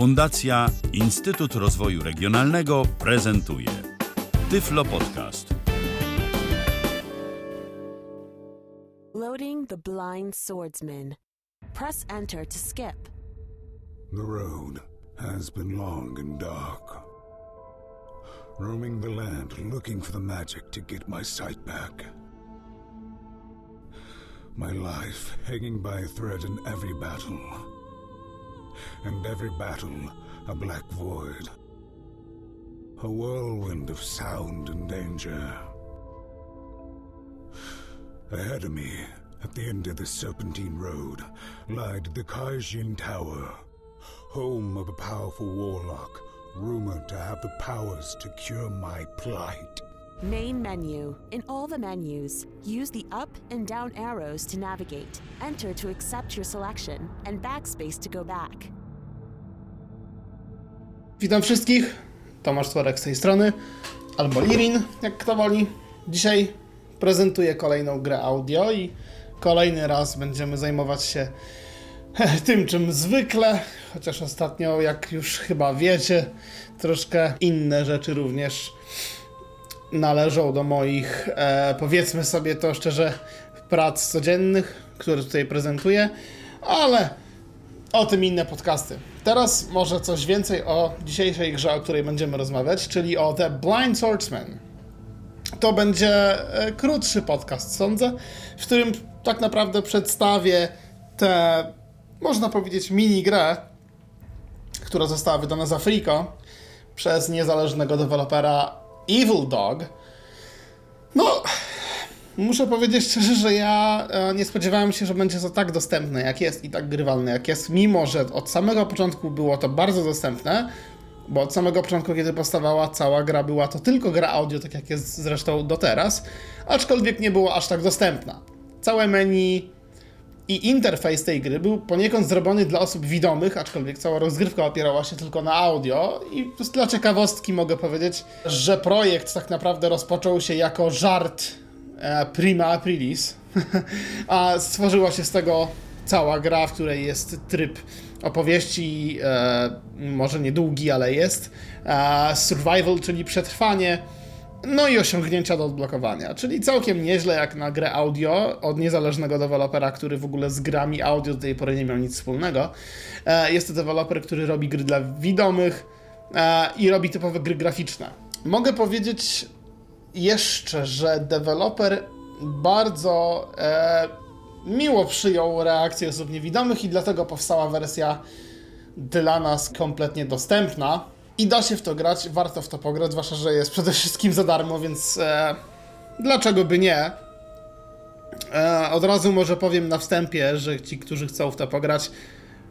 Fundacja Instytut Rozwoju Regionalnego prezentuje Tyflo Podcast. Loading the blind swordsman. Press enter to skip. The road has been long and dark. Roaming the land looking for the magic to get my sight back. My life hanging by a thread in every battle. And every battle a black void. A whirlwind of sound and danger. Ahead of me, at the end of the Serpentine Road, lied the Kaijin Tower, home of a powerful warlock, rumored to have the powers to cure my plight. Main menu. In all the menus, use the up and down arrows to navigate. Enter to accept your selection, and backspace to go back. Witam wszystkich. Tomasz Tworek z tej strony, albo Lirin, jak kto woli. Dzisiaj prezentuję kolejną grę audio i kolejny raz będziemy zajmować się tym, czym zwykle, chociaż ostatnio, jak już chyba wiecie, troszkę inne rzeczy również należą do moich, e, powiedzmy sobie to szczerze, prac codziennych, które tutaj prezentuję, ale o tym inne podcasty. Teraz może coś więcej o dzisiejszej grze, o której będziemy rozmawiać, czyli o The Blind Swordsman. To będzie e, krótszy podcast, sądzę, w którym tak naprawdę przedstawię tę, można powiedzieć, mini grę, która została wydana za Frico przez niezależnego dewelopera Evil Dog. No, muszę powiedzieć szczerze, że ja e, nie spodziewałem się, że będzie to tak dostępne, jak jest i tak grywalne, jak jest, mimo że od samego początku było to bardzo dostępne, bo od samego początku, kiedy powstawała cała gra, była to tylko gra audio, tak jak jest zresztą do teraz, aczkolwiek nie było aż tak dostępna. Całe menu i interfejs tej gry był poniekąd zrobiony dla osób widomych, aczkolwiek cała rozgrywka opierała się tylko na audio. I dla ciekawostki mogę powiedzieć, że projekt tak naprawdę rozpoczął się jako żart e, prima aprilis, a stworzyła się z tego cała gra, w której jest tryb opowieści, e, może niedługi, ale jest, e, survival, czyli przetrwanie, no i osiągnięcia do odblokowania, czyli całkiem nieźle jak na grę audio od niezależnego dewelopera, który w ogóle z grami audio do tej pory nie miał nic wspólnego. E, Jest to deweloper, który robi gry dla widomych e, i robi typowe gry graficzne. Mogę powiedzieć jeszcze, że deweloper bardzo e, miło przyjął reakcję osób niewidomych i dlatego powstała wersja dla nas kompletnie dostępna. I da się w to grać, warto w to pograć, zwłaszcza, że jest przede wszystkim za darmo, więc e, dlaczego by nie? E, od razu może powiem na wstępie, że ci, którzy chcą w to pograć,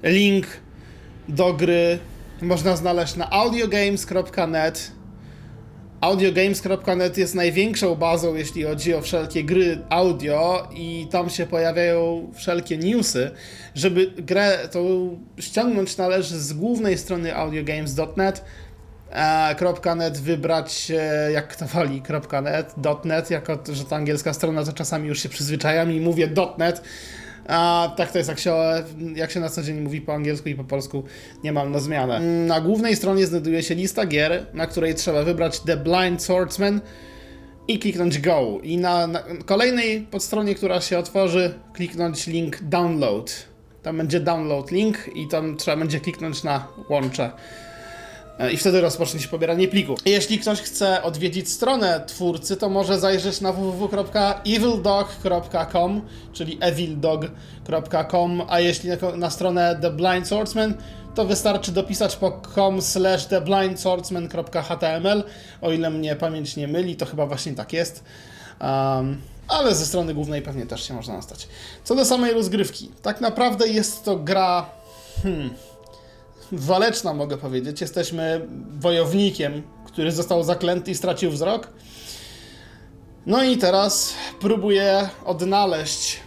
link do gry można znaleźć na audiogames.net. Audiogames.net jest największą bazą, jeśli chodzi o wszelkie gry audio, i tam się pojawiają wszelkie newsy. Żeby grę tą ściągnąć, należy z głównej strony audiogames.net. e, .net wybrać jak kto woli .net, .net, jako że to angielska strona, to czasami już się przyzwyczajam i mówię .net. A tak to jest, jak się, jak się na co dzień mówi po angielsku i po polsku, nie mam na zmianę. Na głównej stronie znajduje się lista gier, na której trzeba wybrać The Blind Swordsman i kliknąć Go. I na, na kolejnej podstronie, która się otworzy, kliknąć link Download. Tam będzie download link i tam trzeba będzie kliknąć na łącze. E, I wtedy rozpocznie się pobieranie pliku. Jeśli ktoś chce odwiedzić stronę twórcy, to może zajrzeć na www.evildog.com, czyli evildog.com, a jeśli na, na stronę The Blind Swordsman, to wystarczy dopisać po com slash theblindswordsman.html, o ile mnie pamięć nie myli, to chyba właśnie tak jest. Um, ale ze strony głównej pewnie też się można dostać. Co do samej rozgrywki, tak naprawdę jest to gra... Hmm, waleczna, mogę powiedzieć. Jesteśmy wojownikiem, który został zaklęty i stracił wzrok. No i teraz próbuję odnaleźć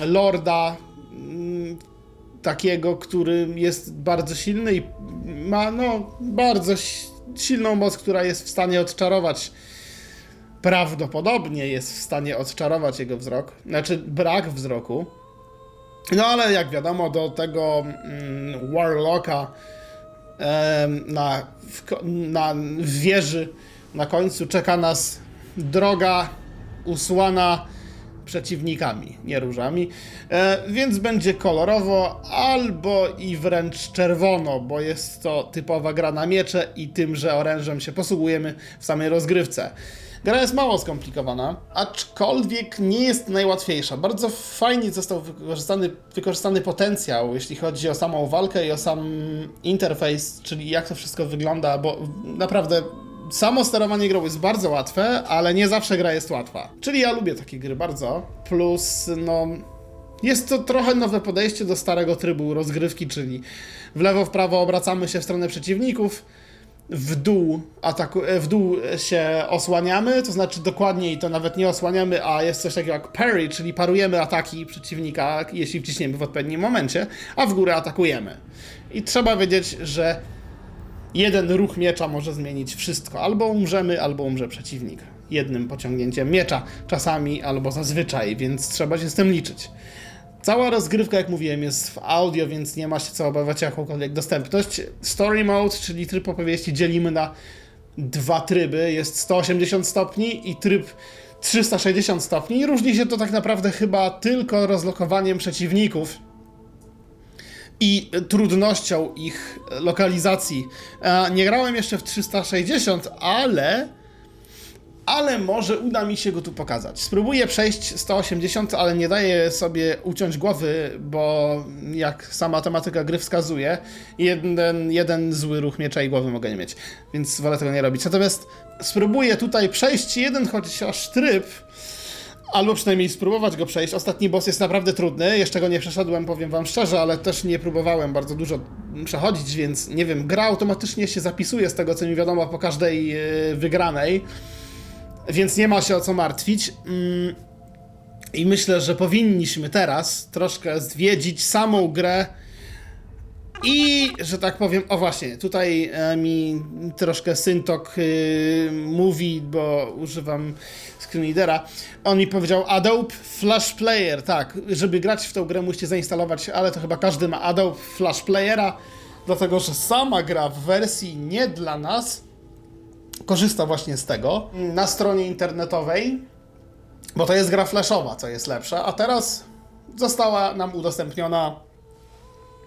lorda mm, takiego, który jest bardzo silny i ma no bardzo si- silną moc, która jest w stanie odczarować prawdopodobnie jest w stanie odczarować jego wzrok, znaczy brak wzroku. No ale jak wiadomo, do tego mm, Warlocka em, na, w, na wieży na końcu czeka nas droga usłana przeciwnikami, nie różami, e, więc będzie kolorowo albo i wręcz czerwono, bo jest to typowa gra na miecze i tym, że orężem się posługujemy w samej rozgrywce. Gra jest mało skomplikowana, aczkolwiek nie jest najłatwiejsza. Bardzo fajnie został wykorzystany, wykorzystany potencjał, jeśli chodzi o samą walkę i o sam interfejs, czyli jak to wszystko wygląda, bo naprawdę samo sterowanie grą jest bardzo łatwe, ale nie zawsze gra jest łatwa. Czyli ja lubię takie gry bardzo. Plus, no. Jest to trochę nowe podejście do starego trybu rozgrywki, czyli w lewo, w prawo obracamy się w stronę przeciwników, w dół, ataku- e, w dół się osłaniamy, to znaczy dokładniej to nawet nie osłaniamy, a jest coś takiego jak parry, czyli parujemy ataki przeciwnika, jeśli wciśniemy w odpowiednim momencie, a w górę atakujemy. I trzeba wiedzieć, że jeden ruch miecza może zmienić wszystko. Albo umrzemy, albo umrze przeciwnik. Jednym pociągnięciem miecza, czasami albo zazwyczaj, więc trzeba się z tym liczyć. Cała rozgrywka, jak mówiłem, jest w audio, więc nie ma się co obawiać jakąkolwiek dostępność. Story mode, czyli tryb opowieści, dzielimy na dwa tryby. Jest 180 stopni i tryb 360 stopni. Różni się to tak naprawdę chyba tylko rozlokowaniem przeciwników i trudnością ich lokalizacji. E, Nie grałem jeszcze w 360, ale. Ale może uda mi się go tu pokazać. Spróbuję przejść 180, ale nie daję sobie uciąć głowy, bo jak sama tematyka gry wskazuje, jeden, jeden zły ruch miecza i głowy mogę nie mieć, więc wolę tego nie robić. Natomiast spróbuję tutaj przejść jeden chociaż tryb, Albo przynajmniej spróbować go przejść. Ostatni boss jest naprawdę trudny. Jeszcze go nie przeszedłem, powiem wam szczerze, ale też nie próbowałem bardzo dużo przechodzić, więc nie wiem. Gra automatycznie się zapisuje z tego, co mi wiadomo po każdej yy, wygranej, więc nie ma się o co martwić. Mm, I myślę, że powinniśmy teraz troszkę zwiedzić samą grę. I, że tak powiem, o właśnie, tutaj e, mi troszkę Syntok y, mówi, bo używam screenreadera. On mi powiedział Adobe Flash Player, tak, żeby grać w tę grę musicie zainstalować, ale to chyba każdy ma Adobe Flash Playera, dlatego że sama gra w wersji nie dla nas korzysta właśnie z tego na stronie internetowej, bo to jest gra flashowa, co jest lepsze, a teraz została nam udostępniona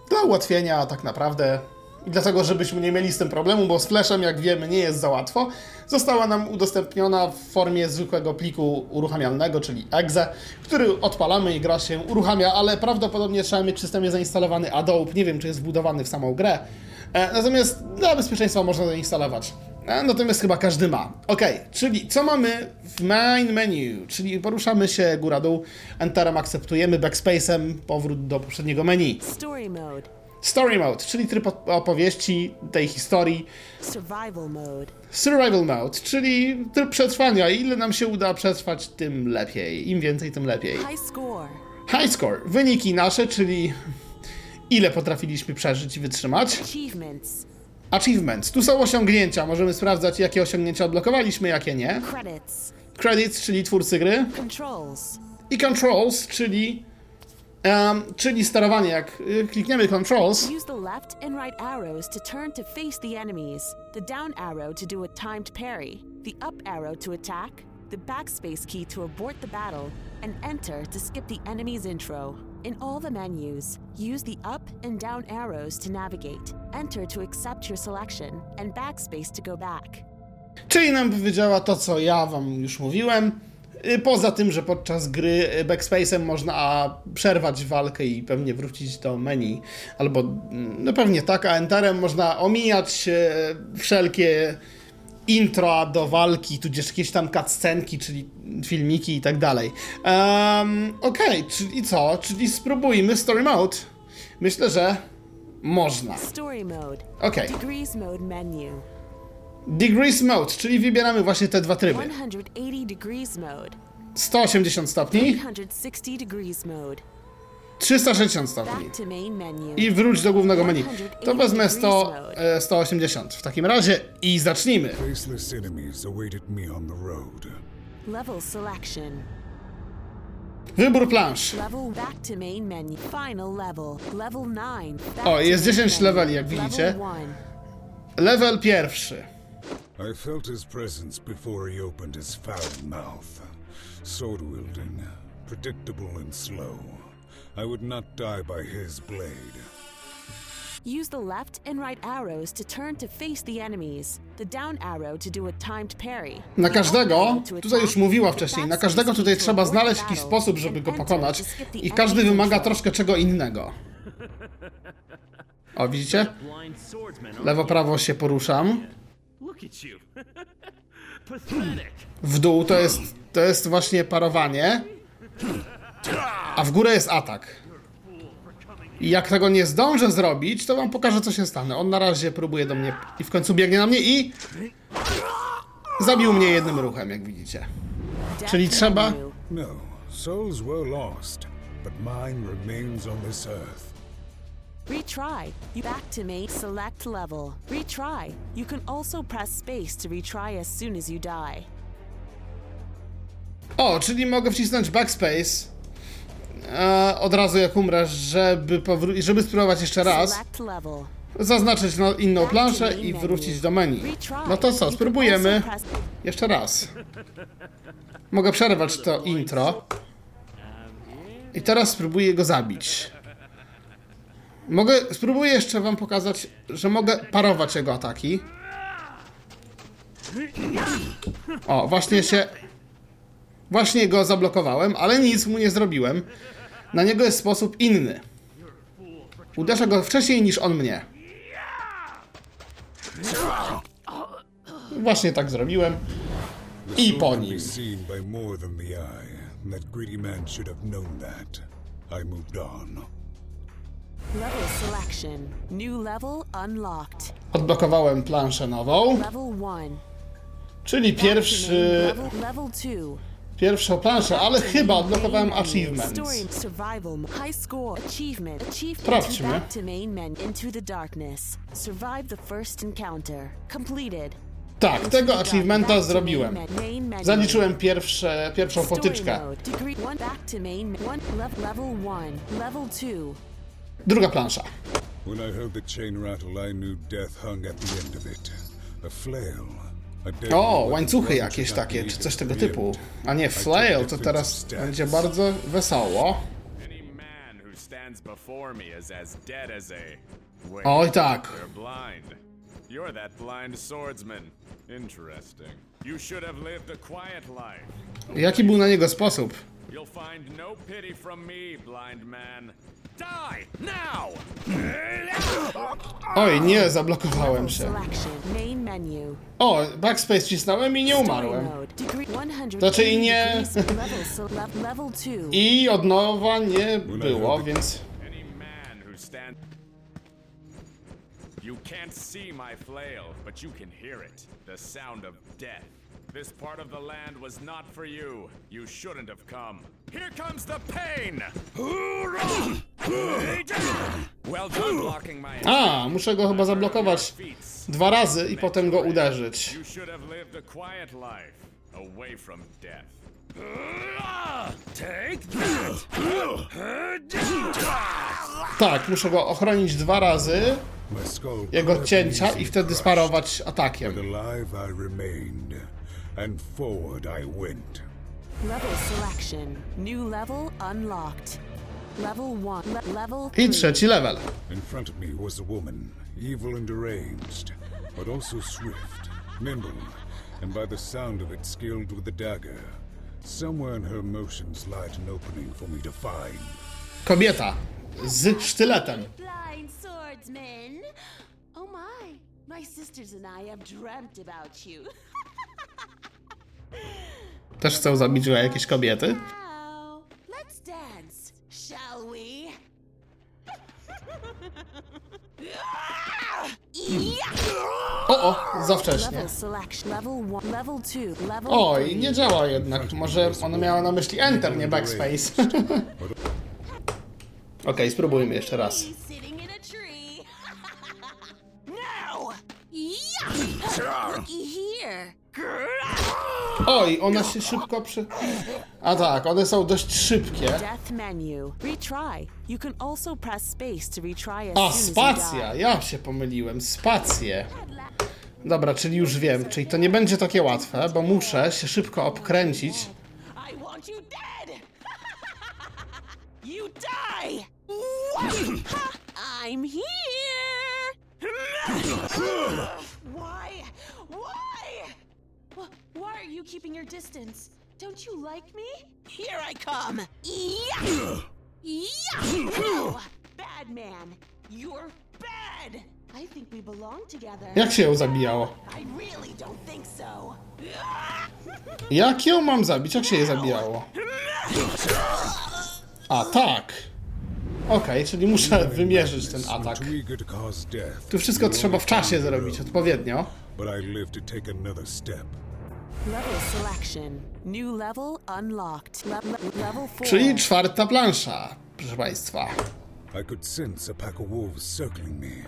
dla ułatwienia tak naprawdę. I dlatego, żebyśmy nie mieli z tym problemu, bo z Flashem, jak wiemy, nie jest za łatwo, została nam udostępniona w formie zwykłego pliku uruchamialnego, czyli exe, który odpalamy i gra się uruchamia, ale prawdopodobnie trzeba mieć w systemie zainstalowany Adobe, nie wiem, czy jest wbudowany w samą grę, e, natomiast dla bezpieczeństwa można zainstalować. E, Natomiast chyba każdy ma. Ok, czyli co mamy w main menu? Czyli poruszamy się góra-dół, Enterem akceptujemy, backspace'em powrót do poprzedniego menu. Story mode, Story mode, czyli tryb op- opowieści tej historii. survival mode, Survival mode, czyli tryb przetrwania. Ile nam się uda przetrwać, tym lepiej. Im więcej, tym lepiej. high score, High score, wyniki nasze, czyli ile potrafiliśmy przeżyć i wytrzymać. achievements, Achievements, tu są osiągnięcia. Możemy sprawdzać, jakie osiągnięcia odblokowaliśmy, jakie nie. credits, Credits, czyli twórcy gry. controls, I controls, czyli, em, czyli sterowanie. Jak y, klikniemy controls, Use the left and right arrows to turn to face the enemies, the down arrow to do a timed parry, the up arrow to attack, the backspace key to abort the battle, and enter to skip the enemy's intro. In all the menus, use the up and down arrows to navigate, enter to accept your selection, and backspace to go back. Czyli nam powiedziała to, co ja wam już mówiłem. Y, Poza tym, że podczas gry y, backspace'em można przerwać walkę i pewnie wrócić do menu, albo mm, no pewnie tak, a enterem można omijać e, wszelkie intro do walki, tudzież jakieś tam cutscenki, czyli filmiki i tak dalej. Um, Okej, czyli co? Czyli spróbujmy story mode. Myślę, że można. Story mode, Okej. degrees mode menu, Degrees mode, czyli wybieramy właśnie te dwa tryby. 180 degrees mode, 180 stopni, 360 degrees mode. 360 stopni. I wróć do głównego menu. To wezmę 100, e, 180 w takim razie i zacznijmy. Wybór plansz. Level back to main menu. Final level. Level 9. Back O, jest main 10 menu. leveli, jak widzicie. Level 1. Level pierwszy. I felt his presence before he opened his foul mouth. Sword wielding, predictable and slow. I would not die by his blade. Use the left and right arrows to turn to face the enemies. The down arrow to do a timed parry. Na każdego, tutaj już mówiła wcześniej, na każdego tutaj to trzeba znaleźć jakiś sposób, żeby and go pokonać. I każdy wymaga troszkę czego innego. O, widzicie? Lewo, you? prawo się poruszam. W dół to jest, to jest właśnie parowanie. A w górę jest atak. I jak tego nie zdążę zrobić, to wam pokażę, co się stanie. On na razie próbuje do mnie i w końcu biegnie na mnie i... Zabił mnie jednym ruchem, jak widzicie. Czyli trzeba-. No, souls were lost, but mine remains on this earth. Retry. You back to main. Select level. Retry. You can also press space to retry as soon as you die. O, czyli mogę wcisnąć backspace od razu jak umrę, żeby, żeby spróbować jeszcze raz, zaznaczyć na inną planszę i wrócić do menu. No to co, spróbujemy jeszcze raz. Mogę przerwać to intro. I teraz spróbuję go zabić. Mogę, spróbuję jeszcze wam pokazać, że mogę parować jego ataki. O, właśnie się... Właśnie go zablokowałem, ale nic mu nie zrobiłem. Na niego jest sposób inny. Uderzę go wcześniej niż on mnie. Właśnie tak zrobiłem. I po nim. Level selection. New level unlocked. Odblokowałem planszę nową, Level 1. czyli pierwszy, Level, level 2. pierwszą planszę, ale chyba odblokowałem. Achievement. Sprawdźmy. Tak, tego achievementa zrobiłem. Zaliczyłem pierwsze, pierwszą potyczkę. Druga plansza. When I heard the chain rattle, I knew death hung at the end of it. A flail. O, łańcuchy jakieś takie, czy it coś tego typu. A nie, flail, to teraz będzie bardzo wesoło. Oj tak. You're that blind swordsman. Interesting. You should have lived a quiet life. Jaki był na niego sposób? You'll find no pity from me, blind man. Die now! Oj, nie, zablokowałem się. O, backspace cisnąłem i nie umarłem. Story mode. Degree 100 Znaczy i nie-. I od nowa nie było, więc... You can't see my flail, but you can hear it. The sound of death. This part of the land was not for you. You shouldn't have come. Here comes the pain! Well done blocking my A, muszę go chyba zablokować dwa razy i potem go uderzyć. You should have lived a quiet life, away from death. Tak, muszę go ochronić dwa razy, jego cięcia i wtedy sparować atakiem. Alive I remained, and forward I went. Level selection. New level unlocked. Level one. Le- level I three. trzeci level. In front of me was a woman, evil and deranged, but also swift, nimble, and by the sound of it, skilled with the dagger. Somewhere in her motions lied an opening for me to find. Kobieta z sztyletem. Blind swordsman. Oh my. My sisters and I have dreamt about you. Też chcą zabić jakieś kobiety. O, o, za wcześnie. Oj, nie działa jednak. Może ona miała na myśli Enter, nie Backspace. Okej, spróbujmy jeszcze raz. Oj, one się szybko przy... A tak, one są dość szybkie. Death menu. Retry. You can also press space to retry as A, soon as you spacja! die. Ja się pomyliłem. Spację. At Dobra, czyli już wiem, czyli to nie będzie takie łatwe, bo muszę się szybko obkręcić. I want you dead! you die! I'm here! Are you keeping your distance? Don't you like me? Here I come! Yeah! Yeah! No! Bad man! You're bad! I think we belong together. Jak się ją zabijało? I really don't think so. Jak ją mam zabić? Jak się je zabijało? A, tak. Okej, czyli muszę wymierzyć ten atak. Tu wszystko trzeba w czasie zrobić, odpowiednio. But I live to take another step. Level selection. New level unlocked. Le- le- level 4. Czyli czwarta plansza, proszę Państwa. I could sense a pack of wolves circling me.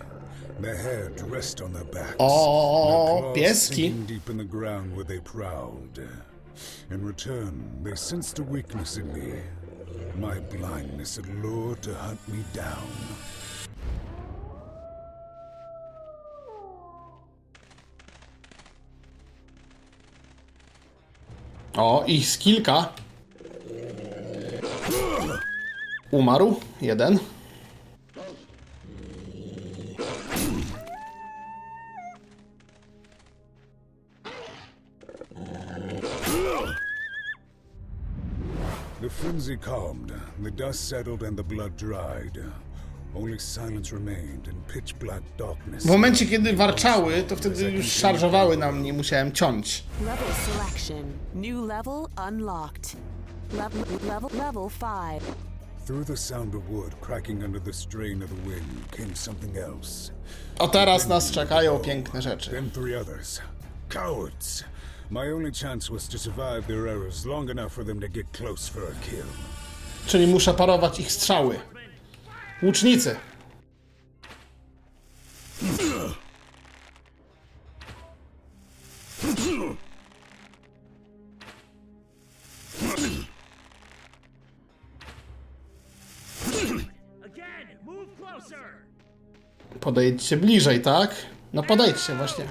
Their hair dressed on their backs. O, their claws pieski. sinking deep in the ground where they prowled. In return, they sensed a weakness in me. My blindness had lured to hunt me down. O, ich kilka. Umarł, jeden. The frenzy calmed, the dust settled, and the blood dried. W momencie, kiedy warczały, to wtedy już szarżowały na mnie, musiałem ciąć. Level selection. New level unlocked. Level level level 5. Through the sound of wood cracking under the strain of the wind came something else. O teraz nas czekają piękne rzeczy. Then three others. Cowards! My only chance was to survive their errors long enough for them to get close for a kill. Czyli muszę parować ich strzały. Łucznicy. Podejdźcie bliżej, tak? No podejdźcie właśnie.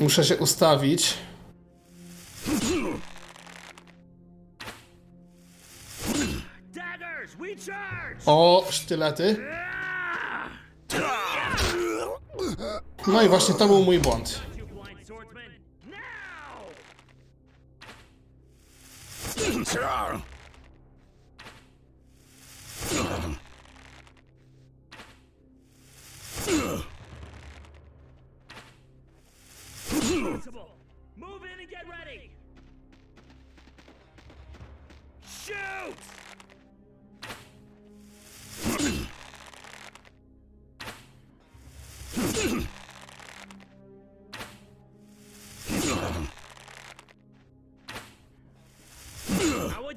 Muszę się ustawić. O, sztylety. No i właśnie to był mój błąd.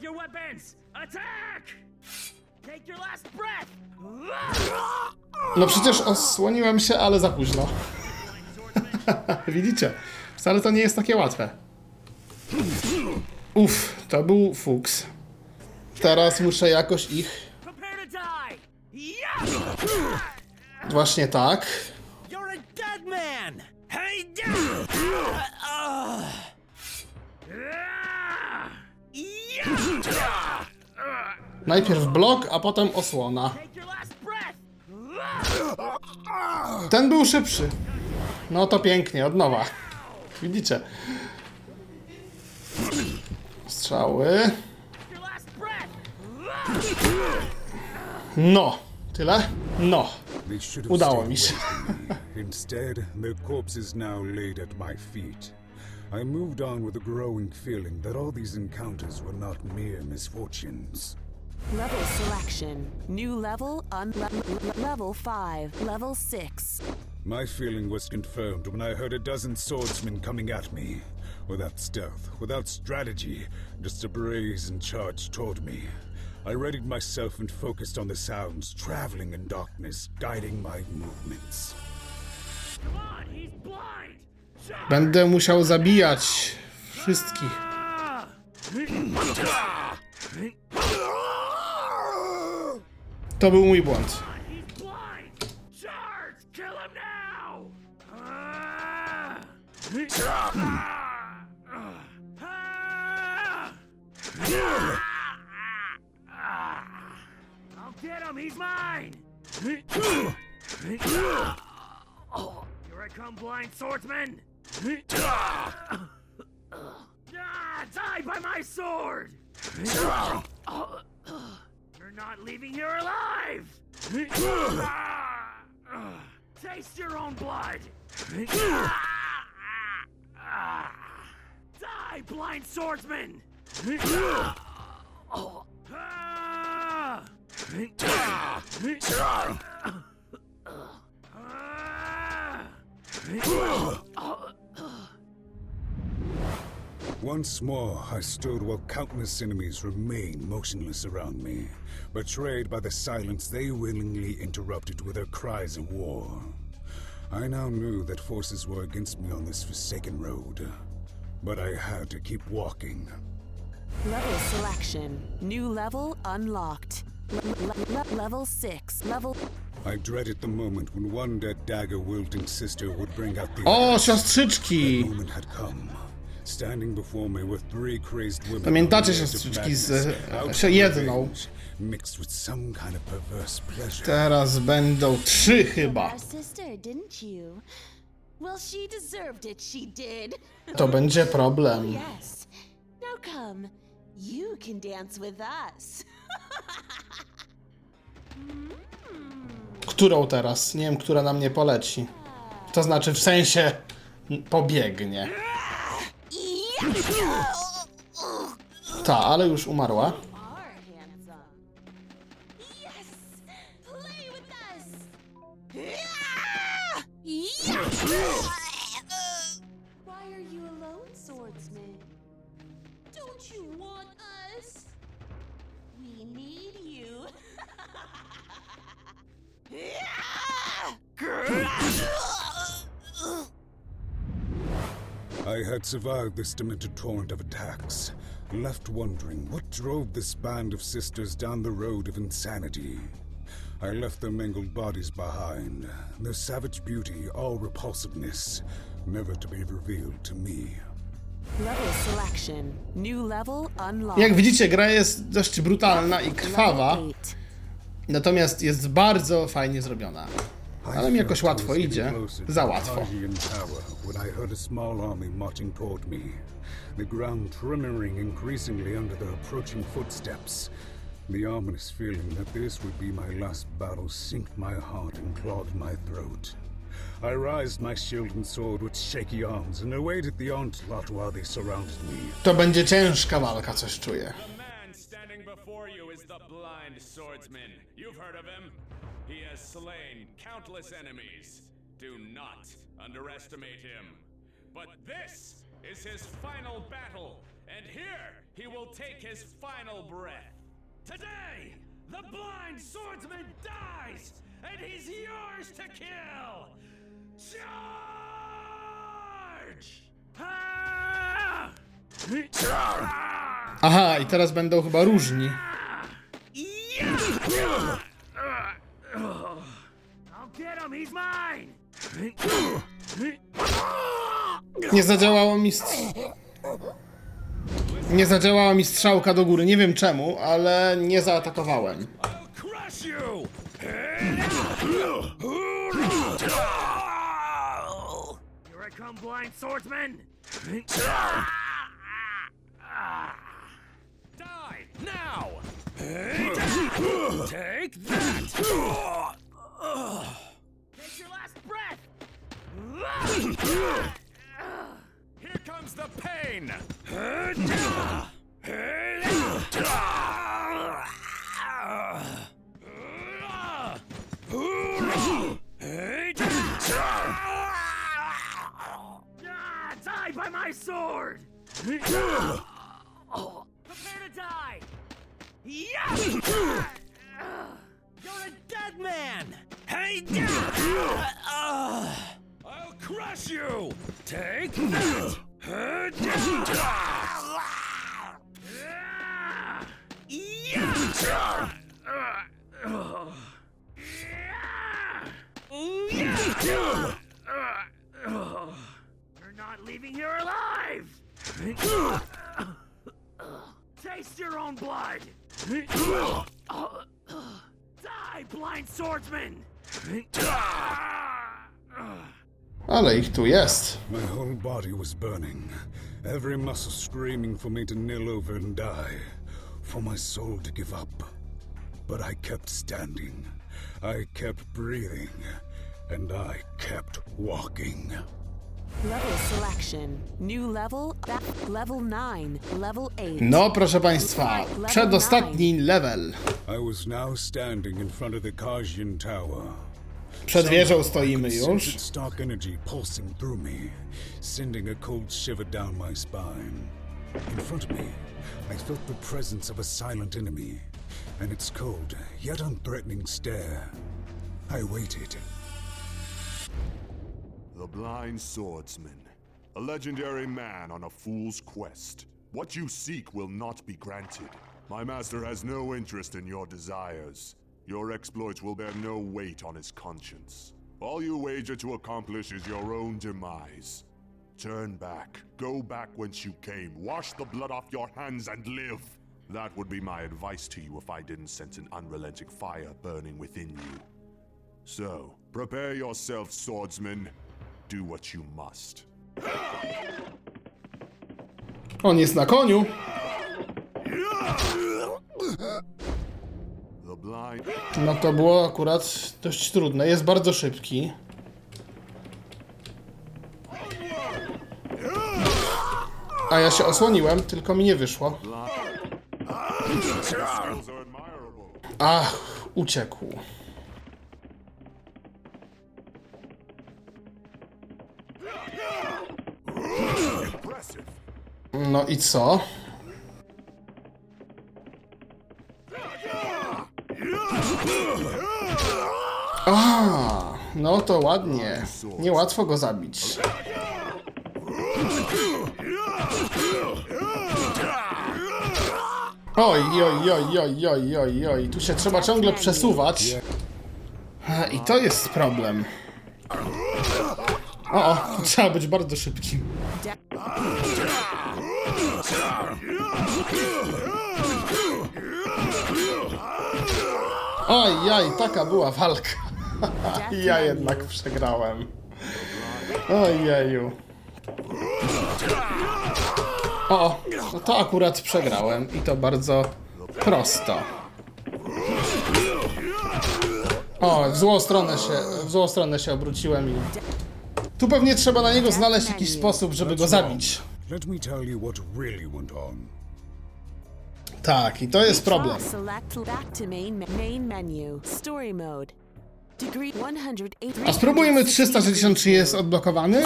With your weapons! Attack! Take your last breath! No przecież osłoniłem się, ale za późno. Widzicie? Wcale to nie jest takie łatwe. Uff, to był fuks. Teraz muszę jakoś ich... Właśnie tak. Najpierw blok, a potem osłona. Ten był szybszy. No to pięknie, od nowa. Widzicie? Strzały. No. Tyle? No. Udało mi się. Instead, their corpses now laid at my feet. I moved on with a growing feeling that all these encounters were not mere misfortunes. Level selection. New level un le- level 5. Level 6. My feeling was confirmed when I heard a dozen swordsmen coming at me. Without stealth, without strategy, just a brazen charge toward me. I readied myself and focused on the sounds, traveling in darkness, guiding my movements. Come on, he's blind! Shot! Będę musiał zabijać wszystkich. To był mój błąd. He's blind! Charge! Kill him now! Ah! Ah! I'll get him! He's mine! Oh, here I come, blind swordsman! Ah, die by my sword! You're not leaving here alive! Taste your own blood! Die, blind swordsman! Ah! Once more, I stood while countless enemies remained motionless around me, betrayed by the silence they willingly interrupted with their cries of war. I now knew that forces were against me on this forsaken road, but I had to keep walking. Level selection. New level unlocked. Le- le- le- level 6. Level. I dreaded the moment when one dead dagger wielding sister would bring out the O, others. siostrzyczki! The moment had come. Pamiętacie siostrzyczki z, e, jedną. revenge, Mixed with some kind of perverse pleasure. Teraz będą trzy chyba. Our sister, didn't you? Well, she deserved it, she did. To będzie problem. Yes. Now come. You can dance with us. Którą teraz? Nie wiem, która na mnie poleci. To znaczy w sensie pobiegnie. Ta, ale już umarła. I had survived this demented torrent of attacks, left wondering what drove this band of sisters down the road of insanity. I left their mangled bodies behind, their savage beauty, all repulsiveness, never to be revealed to me. Level selection. New level unlocked. Jak widzicie, gra jest dość brutalna i krwawa, natomiast jest bardzo fajnie zrobiona. Ale mi jakoś łatwo idzie. Za łatwo. The ground tremouring increasingly under approaching footsteps. The ominous feeling that this would be my last battle sinked my heart and clawed my throat. I raised my shield and sword with shaky arms and awaited the onslaught while they surrounded me. To będzie ciężka walka, coś czuję. The man standing before you is the blind swordsman. You've heard of him. He has slain countless enemies. Do not underestimate him. But this is his final battle, and here he will take his final breath. Today, the blind swordsman dies, and he's yours to kill. Charge! Ah! Aha, i teraz będą chyba różni. Nie zadziałało mi. Nie zadziałała mi strzałka do góry, nie wiem czemu, ale nie zaatakowałem. Die now! Take that! my sword! Prepare to die! Yes! You're a dead man! Hey! I'll crush you! Take that! yeah! Yeah! Ah! Taste your own blood! Die, blind swordsman! Ale ich tu jest. My whole body was burning, every muscle screaming for me to kneel over and die, for my soul to give up. But I kept standing, I kept breathing, and I kept walking. Level selection. New level, back, level 9, level 8. No, proszę Państwa, przedostatni level. I was now standing in front of the Kajin Tower. Przed wieżą Somehow I stoimy could już. stark energy pulsing through me, sending a cold shiver down my spine. In front of me, I felt the presence of a silent enemy, and its cold, yet unthreatening stare. I waited. The Blind Swordsman. A legendary man on a fool's quest. What you seek will not be granted. My master has no interest in your desires. Your exploits will bear no weight on his conscience. All you wager to accomplish is your own demise. Turn back. Go back whence you came. Wash the blood off your hands and live. That would be my advice to you if I didn't sense an unrelenting fire burning within you. So, prepare yourself, swordsman. Do what you must. On jest na koniu. No to było akurat dość trudne. Jest bardzo szybki. A ja się osłoniłem, tylko mi nie wyszło. Ach, uciekł. No i co? A, no to ładnie. Niełatwo go zabić. Oj, oj, oj, oj, oj, oj, oj. Tu się trzeba ciągle przesuwać. I to jest problem. O, o, trzeba być bardzo szybkim. Oj, jaj, taka była walka. Ja jednak przegrałem. Ojeju. O, no to akurat przegrałem i to bardzo prosto. O, w złą stronę się, w złą stronę się obróciłem i... Tu pewnie trzeba na niego znaleźć jakiś sposób, żeby go zabić. Let me tell you what really went on. Tak, i to jest problem. Select back to main, main menu. Story mode. Degree 108. A spróbujmy 363 jest odblokowany?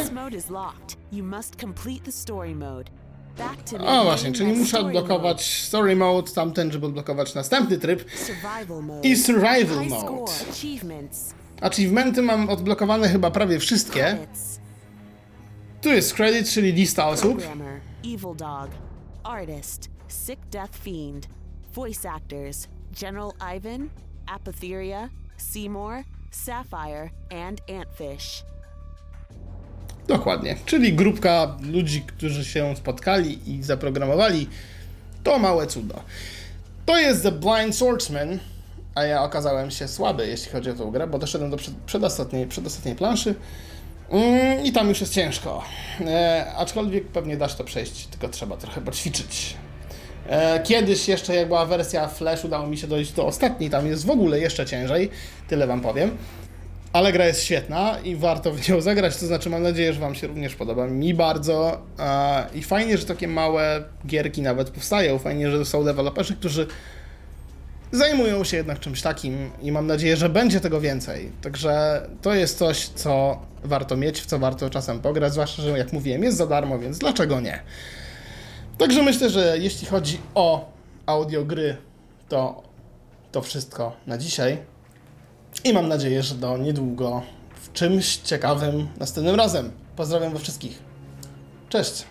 O właśnie, czyli muszę odblokować story mode, tamten, żeby odblokować następny tryb. I survival mode. Achievementy mam odblokowane chyba prawie wszystkie. Tu jest credit, czyli lista osób. Programmer. Evil Dog. Artist. Sick Death Fiend. Voice actors. General Ivan. Apotheria. Seymour. Sapphire. And Antfish. Dokładnie. Czyli grupka ludzi, którzy się spotkali i zaprogramowali to małe cudo. To jest The Blind Swordsman, a ja okazałem się słaby, jeśli chodzi o tę grę, bo doszedłem do przed, przedostatniej, przedostatniej planszy mm, i tam już jest ciężko. E, aczkolwiek pewnie dasz to przejść, tylko trzeba trochę poćwiczyć. E, Kiedyś jeszcze jak była wersja Flash udało mi się dojść do ostatniej, tam jest w ogóle jeszcze ciężej, tyle wam powiem. Ale gra jest świetna i warto w nią zagrać, to znaczy mam nadzieję, że Wam się również podoba. Mi bardzo. e, I fajnie, że takie małe gierki nawet powstają. Fajnie, że są deweloperzy, którzy zajmują się jednak czymś takim i mam nadzieję, że będzie tego więcej. Także to jest coś, co warto mieć, w co warto czasem pograć, zwłaszcza, że jak mówiłem, jest za darmo, więc dlaczego nie? Także myślę, że jeśli chodzi o audiogry, to to wszystko na dzisiaj. I mam nadzieję, że do niedługo w czymś ciekawym następnym razem. Pozdrawiam we wszystkich. Cześć!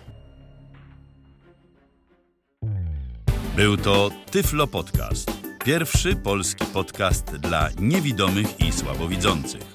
Był to Tyflo Podcast. Pierwszy polski podcast dla niewidomych i słabowidzących.